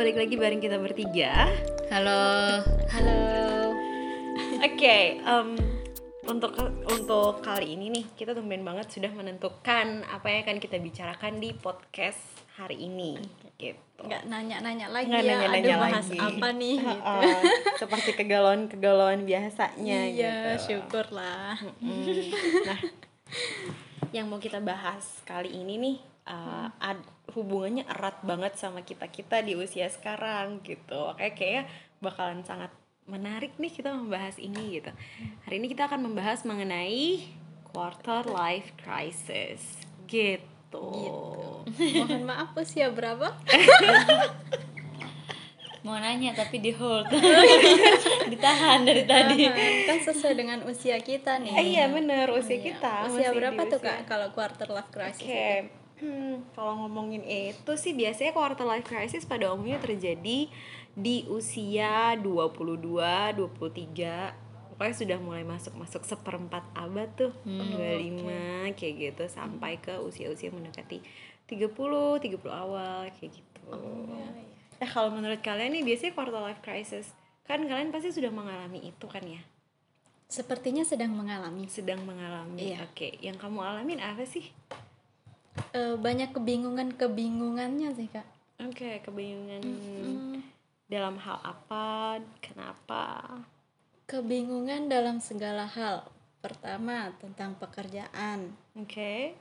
balik lagi bareng kita bertiga. Halo. Halo. Oke, em, untuk untuk kali ini nih kita tumben banget sudah menentukan apa yang akan kita bicarakan di podcast hari ini. Gitu. Nggak nanya-nanya lagi Nggak ya. nanya-nanya Aduh, bahas lagi. apa nih? gitu. Heeh, seperti kegalauan-kegalauan biasanya iya, gitu. syukurlah. Mm. Nah, yang mau kita bahas kali ini nih uh, ad- hubungannya erat banget sama kita kita di usia sekarang gitu. Kayak kayak bakalan sangat menarik nih kita membahas ini gitu. Hari ini kita akan membahas mengenai quarter life crisis gitu. Mohon maaf usia berapa? Mau nanya tapi di hold. Ditahan dari tadi. kan sesuai dengan usia kita nih. Eh, iya bener usia Iya. kita. Usia berapa tuh usia- kak kalau quarter life crisis? Oke, hmm, kalau ngomongin itu sih biasanya quarter life crisis pada umumnya terjadi di usia 22, 23 Pokoknya sudah mulai masuk-masuk seperempat abad tuh 25 kayak gitu Sampai ke usia-usia mendekati 30, 30 awal kayak gitu Eh kalau menurut kalian nih biasanya quarter life crisis Kan kalian pasti sudah mengalami itu kan ya? Sepertinya sedang mengalami. Sedang mengalami Iya. Oke, yang kamu alamin apa sih? Eh, banyak kebingungan-kebingungannya sih kak. Oke, kebingungan Hmm, dalam hal apa, kenapa? Kebingungan dalam segala hal. Pertama tentang pekerjaan. Oke.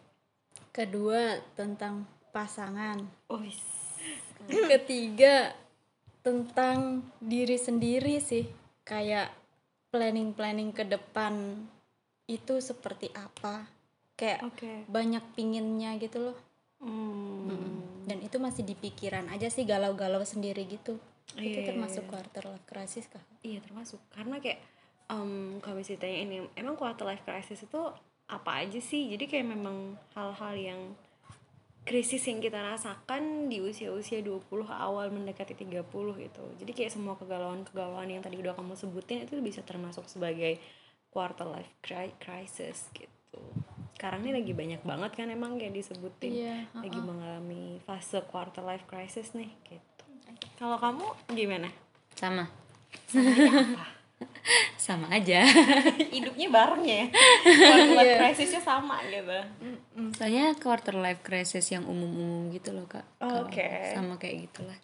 Kedua tentang pasangan. Oh, ketiga tentang diri sendiri sih kayak planning planning ke depan itu seperti apa kayak oke. banyak pinginnya gitu loh Hmm. dan itu masih di pikiran aja sih galau-galau sendiri gitu itu Iya, termasuk iya. quarter life crisis kah Iya, termasuk. Karena kayak em kalau misalnya ini, emang quarter life crisis itu apa aja sih? Jadi kayak memang hal-hal yang krisis yang kita rasakan di usia-usia 20 awal mendekati 30 gitu. Jadi kayak semua kegalauan-kegalauan yang tadi udah kamu sebutin itu bisa termasuk sebagai quarter life cri- crisis gitu. Sekarang ini lagi banyak banget kan emang kayak disebutin Iya, lagi mengalami fase quarter life crisis nih gitu. Kalau kamu gimana? Sama. apa? Sama aja. Hidupnya bareng ya. Quarter life crisisnya sama gitu. Soalnya quarter life crisis yang umum-umum gitu loh, Kak. Kalau Oke. Sama kayak gitulah.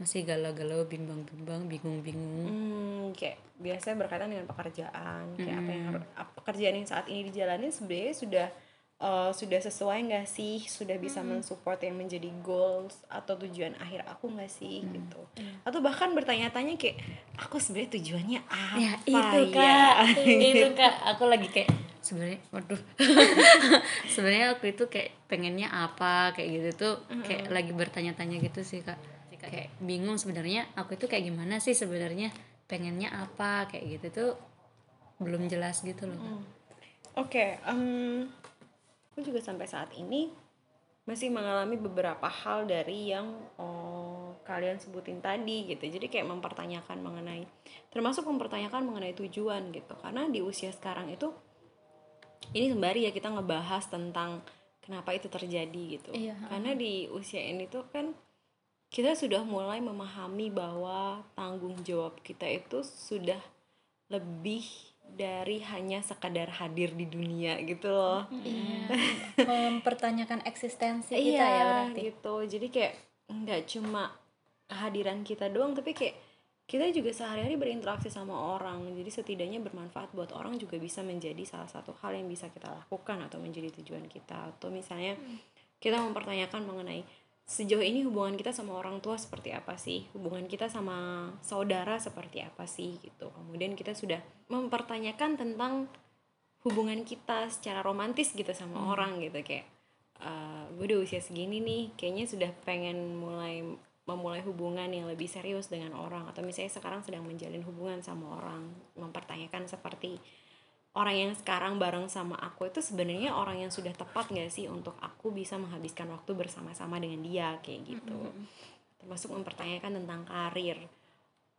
Masih galau-galau, bimbang-bimbang, bingung-bingung. Hmm, kayak biasanya berkaitan dengan pekerjaan, kayak apa yang ap- pekerjaan yang saat ini dijalani sebenarnya sudah eh, sudah sesuai nggak sih, sudah bisa mensupport yang menjadi goals atau tujuan akhir aku nggak sih gitu. Atau bahkan bertanya-tanya kayak aku sebenarnya tujuannya apa Ya, itu ya? Kak. itu Kak. Aku lagi kayak sebenarnya waduh. sebenarnya aku itu kayak pengennya apa kayak gitu tuh kayak lagi bertanya-tanya gitu sih, Kak. Kayak bingung sebenarnya aku itu kayak gimana sih sebenarnya pengennya apa kayak gitu tuh belum jelas gitu loh. Kak. Oke, em, aku juga sampai saat ini masih mengalami beberapa hal dari yang oh, kalian sebutin tadi gitu. Jadi kayak mempertanyakan mengenai, termasuk mempertanyakan mengenai tujuan gitu. Karena di usia sekarang itu, ini sembari ya kita ngebahas tentang kenapa itu terjadi gitu. Iya, Karena di usia ini tuh kan kita sudah mulai memahami bahwa tanggung jawab kita itu sudah lebih dari hanya sekadar hadir di dunia gitu loh. iya mempertanyakan eksistensi kita ya berarti gitu. Jadi kayak nggak cuma kehadiran kita doang, tapi kayak kita juga sehari-hari berinteraksi sama orang. Jadi setidaknya bermanfaat buat orang juga bisa menjadi salah satu hal yang bisa kita lakukan atau menjadi tujuan kita. Atau misalnya kita mempertanyakan mengenai sejauh ini hubungan kita sama orang tua seperti apa sih? Hubungan kita sama saudara seperti apa sih gitu. Kemudian kita sudah mempertanyakan tentang hubungan kita secara romantis gitu sama orang gitu. Kayak eh gue udah usia segini nih kayaknya sudah pengen mulai memulai hubungan yang lebih serius dengan orang. Atau misalnya sekarang sedang menjalin hubungan sama orang mempertanyakan seperti orang yang sekarang bareng sama aku itu sebenarnya orang yang sudah tepat gak sih untuk aku bisa menghabiskan waktu bersama-sama dengan dia kayak gitu. Termasuk mempertanyakan tentang karir.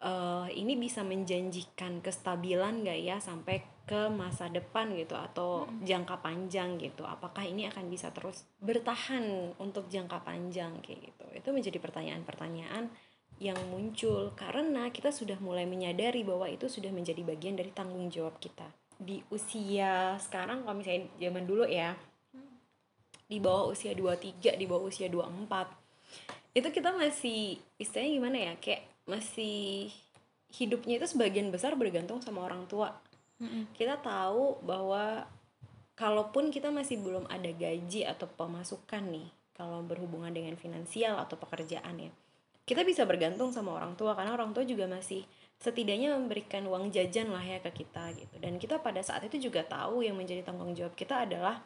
Eh ini bisa menjanjikan kestabilan gak ya sampai ke masa depan gitu atau jangka panjang gitu? Apakah ini akan bisa terus bertahan untuk jangka panjang kayak gitu? Itu menjadi pertanyaan-pertanyaan yang muncul karena kita sudah mulai menyadari bahwa itu sudah menjadi bagian dari tanggung jawab kita di usia sekarang kalau misalnya zaman dulu ya di bawah usia 23 di bawah usia 24 itu kita masih istilahnya gimana ya kayak masih hidupnya itu sebagian besar bergantung sama orang tua. Kita tahu bahwa kalaupun kita masih belum ada gaji atau pemasukan nih kalau berhubungan dengan finansial atau pekerjaan ya kita bisa bergantung sama orang tua karena orang tua juga masih setidaknya memberikan uang jajan lah ya ke kita gitu. Dan kita pada saat itu juga tahu yang menjadi tanggung jawab kita adalah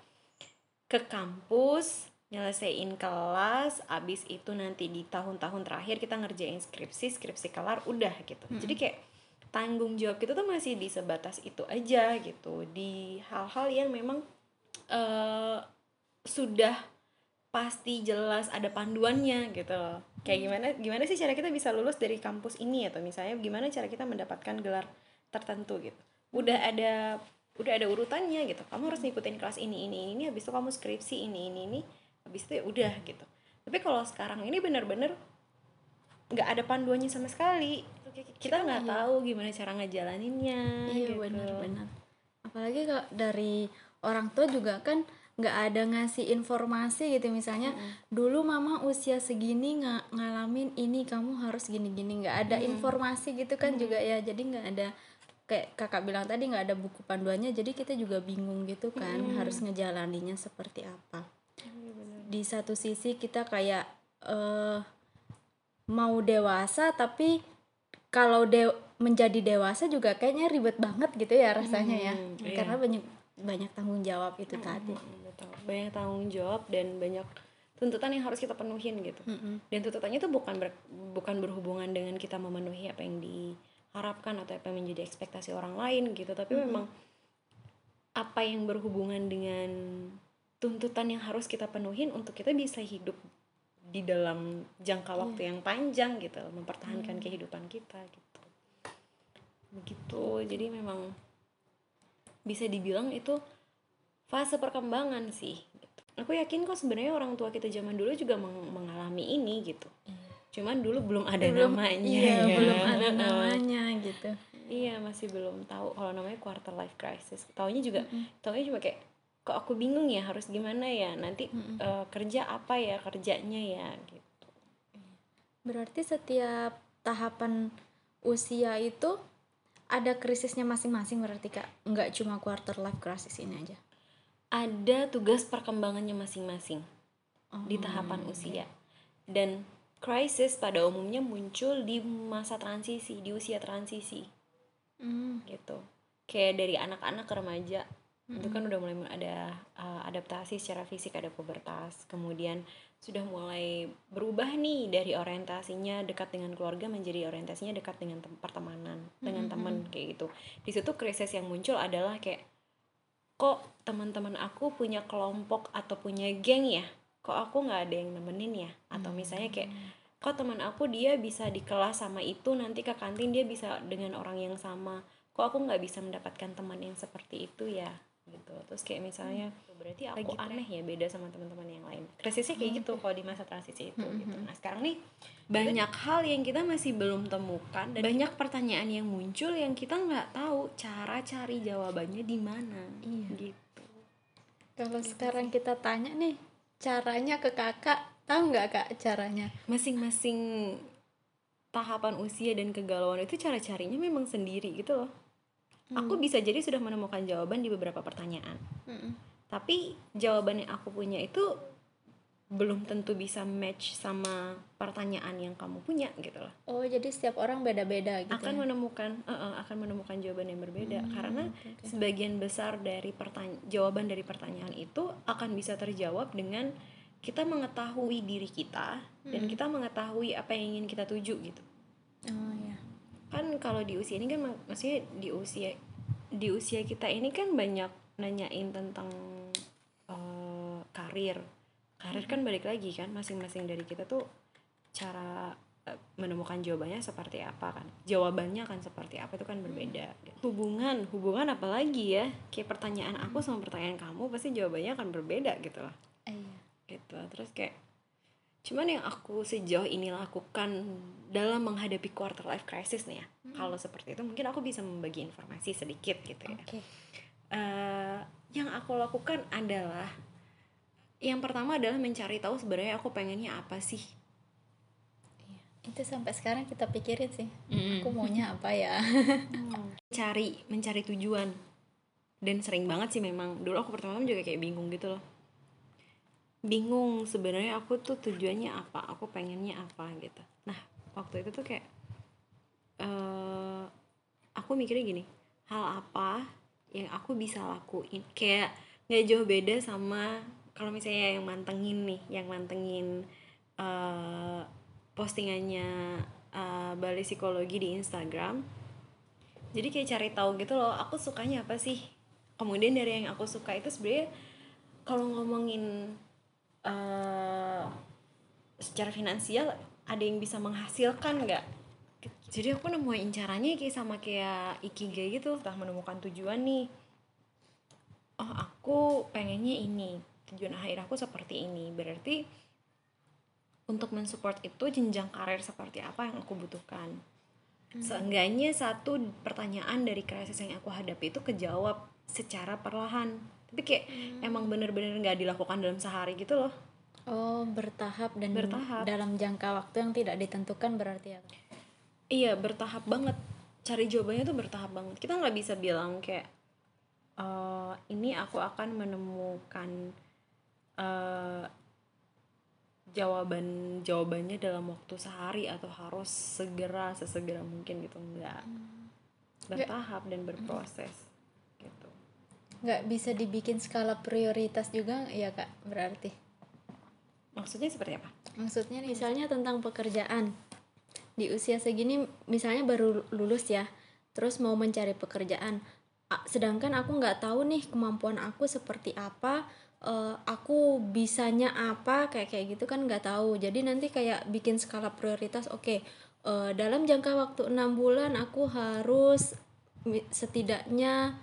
ke kampus nyelesain kelas abis itu nanti di tahun-tahun terakhir kita ngerjain skripsi skripsi kelar udah gitu. Jadi kayak tanggung jawab kita tuh masih di sebatas itu aja gitu. Di hal-hal yang memang eh sudah pasti jelas ada panduannya gitu loh. Kayak gimana gimana sih cara kita bisa lulus dari kampus ini atau misalnya gimana cara kita mendapatkan gelar tertentu gitu. Udah ada udah ada urutannya gitu. Kamu harus ngikutin kelas ini ini ini habis itu kamu skripsi ini ini ini habis itu ya udah gitu. Tapi kalau sekarang ini bener-bener nggak ada panduannya sama sekali. Kita nggak tahu gimana cara ngejalaninnya. iya gitu. benar-benar apalagi kalau dari orang tua juga kan nggak ada ngasih informasi gitu. Misalnya dulu mama usia segini nggak ngalamin ini kamu harus gini-gini. Nggak ada informasi gitu kan juga ya. Jadi nggak ada kayak kakak bilang tadi nggak ada buku panduannya. Jadi kita juga bingung gitu kan harus ngejalaninya seperti apa. Di satu sisi kita kayak eh mau dewasa tapi kalau de menjadi dewasa juga kayaknya ribet banget gitu ya rasanya ya. Hmm, iya. karena banyak banyak tanggung jawab itu tadi. Mm, betul. banyak tanggung jawab dan banyak tuntutan yang harus kita penuhin gitu. Mm-mm. dan tuntutannya itu bukan ber- bukan berhubungan dengan kita memenuhi apa yang diharapkan atau apa yang menjadi ekspektasi orang lain gitu. Tapi memang apa yang berhubungan dengan tuntutan yang harus kita penuhin untuk kita bisa hidup di dalam jangka waktu yang panjang gitu mempertahankan kehidupan kita gitu. Begitu. Jadi memang bisa dibilang itu fase perkembangan sih gitu. aku yakin kok sebenarnya orang tua kita zaman dulu juga meng- mengalami ini gitu. Cuman dulu belum ada belum namanya iya ya. belum ada namanya gitu. Iya masih belum tahu kalau namanya quarter life crisis. Taunya juga taunya cuma kayak kok aku bingung ya harus gimana ya? Nanti eh, kerja apa ya kerjanya ya gitu. Berarti setiap tahapan usia itu ada krisisnya masing-masing berarti kak. Nggak cuma quarter life crisis ini aja. Ada tugas perkembangannya masing-masing di Oh. tahapan usia. Dan krisis pada umumnya muncul di masa transisi di usia transisi. Hmm. gitu. Kayak dari anak-anak ke remaja. Itu kan udah mulai ada uh, adaptasi secara fisik ada pubertas. Kemudian sudah mulai berubah nih dari orientasinya dekat dengan keluarga menjadi orientasinya dekat dengan tem- pertemanan dengan teman kayak gitu. Di situ krisis yang muncul adalah kayak kok teman-teman aku punya kelompok atau punya geng ya? Kok aku nggak ada yang nemenin ya? Atau misalnya kayak kok teman aku dia bisa di kelas sama itu nanti ke kantin dia bisa dengan orang yang sama. Kok aku nggak bisa mendapatkan teman yang seperti itu ya gitu. Terus kayak misalnya berarti aku aneh ya beda sama teman-teman yang lain. Krisisnya kayak gitu kalau di masa transisi itu gitu. nah sekarang nih banyak hal yang kita masih belum temukan dan banyak. pertanyaan yang muncul yang kita nggak tahu cara cari jawabannya di mana. Gitu. Kalau sekarang kita tanya nih caranya ke kakak tahu nggak kak caranya? Masing-masing tahapan usia dan kegalauan itu cara carinya memang sendiri gitu loh aku bisa jadi sudah menemukan jawaban di beberapa pertanyaan. Tapi jawaban yang aku punya itu belum tentu bisa match sama pertanyaan yang kamu punya gitu loh. Oh jadi setiap orang beda-beda gitu akan ya? menemukan eh, eh, akan menemukan jawaban yang berbeda. Karena sebagian besar dari pertanya jawaban dari pertanyaan itu akan bisa terjawab dengan kita mengetahui diri kita dan kita mengetahui apa yang ingin kita tuju gitu. Oh kan kalau di usia ini kan mak- maksudnya di usia di usia kita ini kan banyak nanyain tentang eh, karir. Karir kan balik lagi kan masing-masing dari kita tuh cara eh, menemukan jawabannya seperti apa kan. Jawabannya kan seperti apa itu kan berbeda. Hubungan hubungan apalagi ya? Kayak pertanyaan aku sama pertanyaan kamu pasti jawabannya akan berbeda gitu loh. Iya. Gitu terus kayak cuman yang aku sejauh ini lakukan dalam menghadapi quarter life crisis nih ya kalau seperti itu mungkin aku bisa membagi informasi sedikit gitu ya Oke. Eh, yang aku lakukan adalah yang pertama adalah mencari tahu sebenarnya aku pengennya apa sih Itu sampai sekarang kita pikirin sih. Mm-mm. Aku maunya apa ya? cari mencari tujuan dan sering banget sih memang dulu aku pertama-tama juga kayak bingung gitu loh bingung sebenarnya aku tuh tujuannya apa aku pengennya apa gitu. Nah waktu itu tuh kayak eh aku mikirnya gini hal apa yang aku bisa lakuin? Kayak nggak jauh beda sama kalau misalnya yang mantengin nih yang mantengin eh postingannya eh, Bali Psikologi di Instagram. Jadi kayak cari tahu gitu loh aku sukanya apa sih? Kemudian dari yang aku suka itu sebenarnya kalau ngomongin eh secara finansial ada yang bisa menghasilkan nggak? Jadi aku nemuin caranya kayak sama kayak ikigai gitu setelah menemukan tujuan nih. Oh aku pengennya ini. Tujuan akhir aku seperti ini. Berarti untuk mensupport itu jenjang karir seperti apa yang aku butuhkan? Seenggaknya satu pertanyaan dari krisis yang aku hadapi itu kejawab secara perlahan tapi kayak emang bener-bener nggak dilakukan dalam sehari gitu loh. Oh, bertahap dan Bertahap. dalam jangka waktu yang tidak ditentukan berarti ya. iya bertahap banget. Cari jawabannya tuh bertahap banget. Kita nggak bisa bilang kayak eh ini aku akan menemukan eh jawaban jawabannya dalam waktu sehari atau harus segera sesegera mungkin gitu. Enggak bertahap dan berproses Nggak bisa dibikin skala prioritas juga ya kak berarti. maksudnya seperti apa Maksudnya misalnya tentang pekerjaan di usia segini misalnya baru lulus ya, terus mau mencari pekerjaan. Sedangkan aku nggak tahu nih kemampuan aku seperti apa, eh, aku bisanya apa kayak kayak gitu kan nggak tahu. Jadi nanti kayak bikin skala prioritas. Oke, eh, dalam jangka waktu enam bulan aku harus setidaknya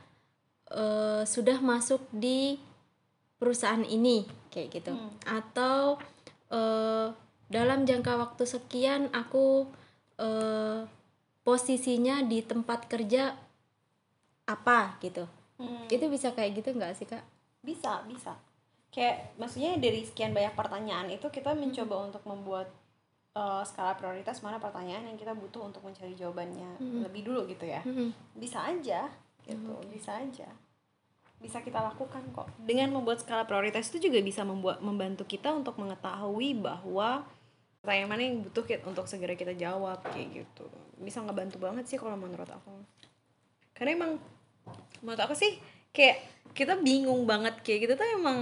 eh, sudah masuk di perusahaan ini kayak gitu. Atau eh, dalam jangka waktu sekian aku eh, posisinya di tempat kerja apa gitu. Itu bisa kayak gitu nggak sih kak? Bisa bisa. Kayak maksudnya dari sekian banyak pertanyaan itu kita mencoba untuk membuat uh, skala prioritas mana pertanyaan yang kita butuh untuk mencari jawabannya lebih dulu gitu ya. Bisa aja gitu. Bisa aja. Bisa kita lakukan kok. Dengan membuat skala prioritas itu juga bisa membuat membantu kita untuk mengetahui bahwa pertanyaan mana yang butuh kita untuk segera kita jawab kayak gitu. Bisa ngebantu banget sih kalau menurut aku. Karena emang menurut aku sih kayak kita bingung banget kayak gitu tuh emang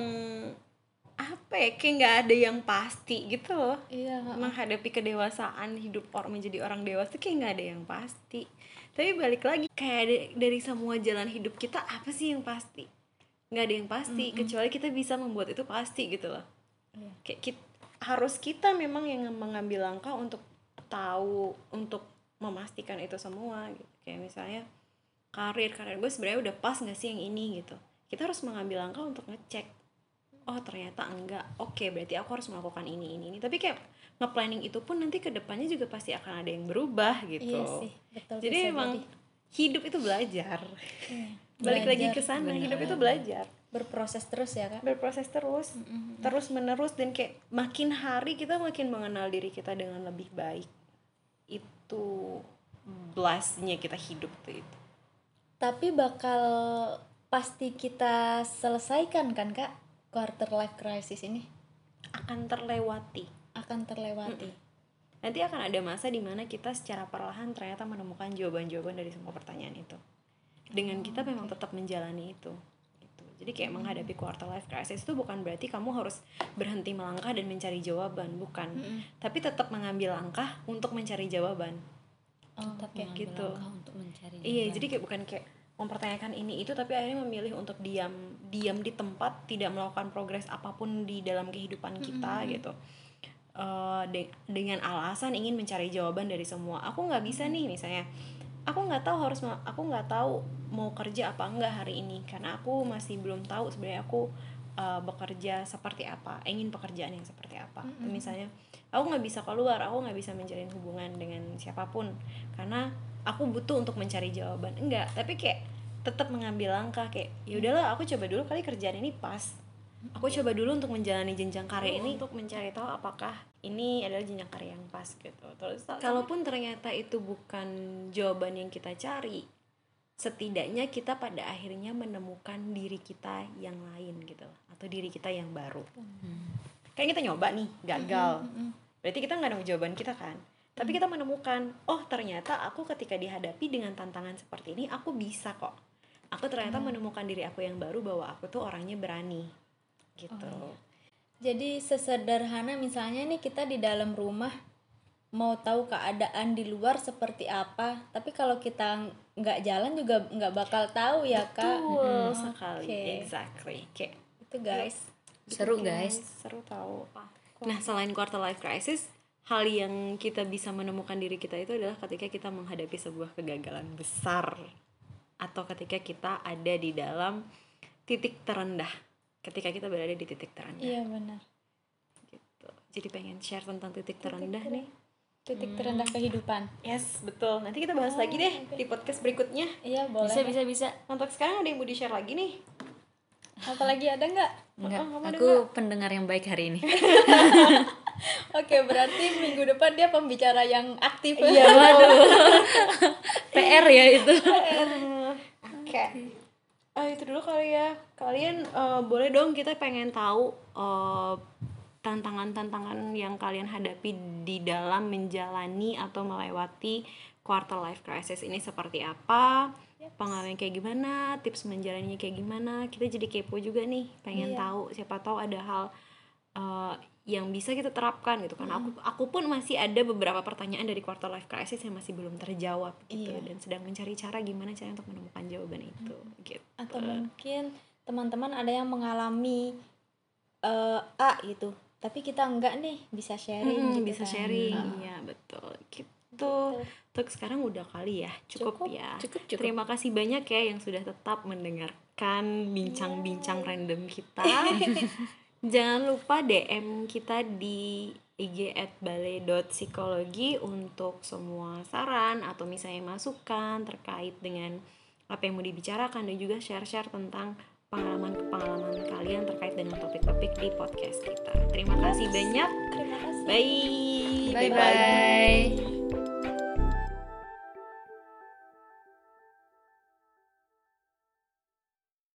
apa ya kayak nggak ada yang pasti gitu loh. Iya menghadapi kedewasaan hidup orang menjadi orang dewasa tuh kayak nggak ada yang pasti tapi balik lagi kayak dari semua jalan hidup kita apa sih yang pasti? Nggak ada yang pasti kecuali kita bisa membuat itu pasti gitu loh. Iya. kayak kit- harus kita memang yang mengambil langkah untuk tahu untuk memastikan itu semua gitu. Kayak misalnya karir karir gue sebenarnya udah pas nggak sih yang ini gitu? Kita harus mengambil langkah untuk ngecek oh ternyata enggak. Oke berarti aku harus melakukan ini ini ini. Tapi kayak nge-planning itu pun nanti ke depannya juga pasti akan ada yang berubah gitu. Iya sih betul jadi emang jadi. hidup itu belajar. Iya. balik lagi ke sana hidup itu belajar. Berproses terus ya kak. Berproses terus terus menerus dan kayak makin hari kita makin mengenal diri kita dengan lebih baik. Itu blessnya kita hidup tuh itu. Tapi bakal pasti kita selesaikan kan kak quarter life crisis ini? Akan terlewati. Akan terlewati. Nanti akan ada masa di mana kita secara perlahan ternyata menemukan jawaban-jawaban dari semua pertanyaan itu. Dengan kita memang tetap menjalani itu gitu. jadi kayak menghadapi quarter life crisis itu bukan berarti kamu harus berhenti melangkah dan mencari jawaban bukan. Tapi tetap mengambil langkah untuk mencari jawaban. Oh, Tetap mengambil gitu. langkah untuk mencari iya jawaban. jadi kayak bukan kayak mempertanyakan ini itu tapi akhirnya memilih untuk diam diam di tempat tidak melakukan progres apa pun di dalam kehidupan kita gitu. Eh, de- dengan alasan ingin mencari jawaban dari semua. Aku nggak bisa nih misalnya. Aku nggak tahu harus aku nggak tahu mau kerja apa enggak hari ini karena aku masih belum tahu sebenarnya aku uh, bekerja seperti apa ingin pekerjaan yang seperti apa. Misalnya aku nggak bisa keluar aku nggak bisa menjalin hubungan dengan siapa pun. Karena aku butuh untuk mencari jawaban. Enggak tapi kayak tetap mengambil langkah kayak ya udahlah aku coba dulu kali kerjaan ini pas. Aku coba dulu untuk menjalani jenjang karir ini. untuk mencari tahu apakah ini adalah jenjang karir yang pas gitu. Terus kalaupun ternyata itu bukan jawaban yang kita cari setidaknya kita pada akhirnya menemukan diri kita yang lain gitu atau diri kita yang baru. Kan kita nyoba nih gagal. Berarti kita nggak nemu jawaban kita kan tapi kita menemukan oh ternyata aku ketika dihadapi dengan tantangan seperti ini aku bisa kok. Aku ternyata menemukan diri aku yang baru bahwa aku tuh orangnya berani. Gitu. Jadi sesederhana misalnya nih kita di dalam rumah mau tahu keadaan di luar seperti apa, tapi kalau kita nggak jalan juga nggak bakal tahu ya kak. betul sekali Oke. exactly. Kayak Itu guys. seru guys. seru tahu. Nah selain quarter life crisis hal yang kita bisa menemukan diri kita itu adalah ketika kita menghadapi sebuah kegagalan besar atau ketika kita ada di dalam titik terendah ketika kita berada di titik terendah. Iya benar. gitu. jadi pengen share tentang titik terendah nih. Titik terendah kehidupan. yes betul. Nanti kita bahas lagi deh di podcast berikutnya. Iya boleh. bisa bisa bisa. Untuk sekarang ada yang mau di share lagi nih? Apalagi ada nggak? enggak. Kamu ada aku pendengar yang baik hari ini Oke berarti minggu depan dia pembicara yang aktif. iya waduh PR ya itu Oke. Ah itu dulu kali ya. Kalian eh, boleh dong kita pengen tahu eh, tantangan-tantangan yang kalian hadapi di dalam menjalani atau melewati quarter life crisis ini seperti apa? Pengalaman kayak gimana? Tips menjalaninya kayak gimana? Kita jadi kepo juga nih, pengen tahu. Siapa tahu ada hal eh, yang bisa kita terapkan gitu kan. Aku aku pun masih ada beberapa pertanyaan dari quarter life crisis yang masih belum terjawab gitu dan sedang mencari cara gimana cara untuk menemukan jawaban itu gitu. Atau mungkin teman-teman ada yang mengalami eh, A gitu, tapi kita enggak nih bisa sharing. Hmm, gitu bisa kan. sharing, iya betul gitu. Untuk sekarang udah kali ya, cukup, ya. cukup, cukup. Terima kasih banyak ya yang sudah tetap mendengarkan bincang-bincang random kita. Jangan lupa DM kita di IG at balai.psikologi untuk semua saran atau misalnya masukan terkait dengan apa yang mau dibicarakan dan juga share-share tentang pengalaman-pengalaman kalian terkait dengan topik-topik di podcast kita. Terima kasih banyak. Terima kasih. Bye. bye bye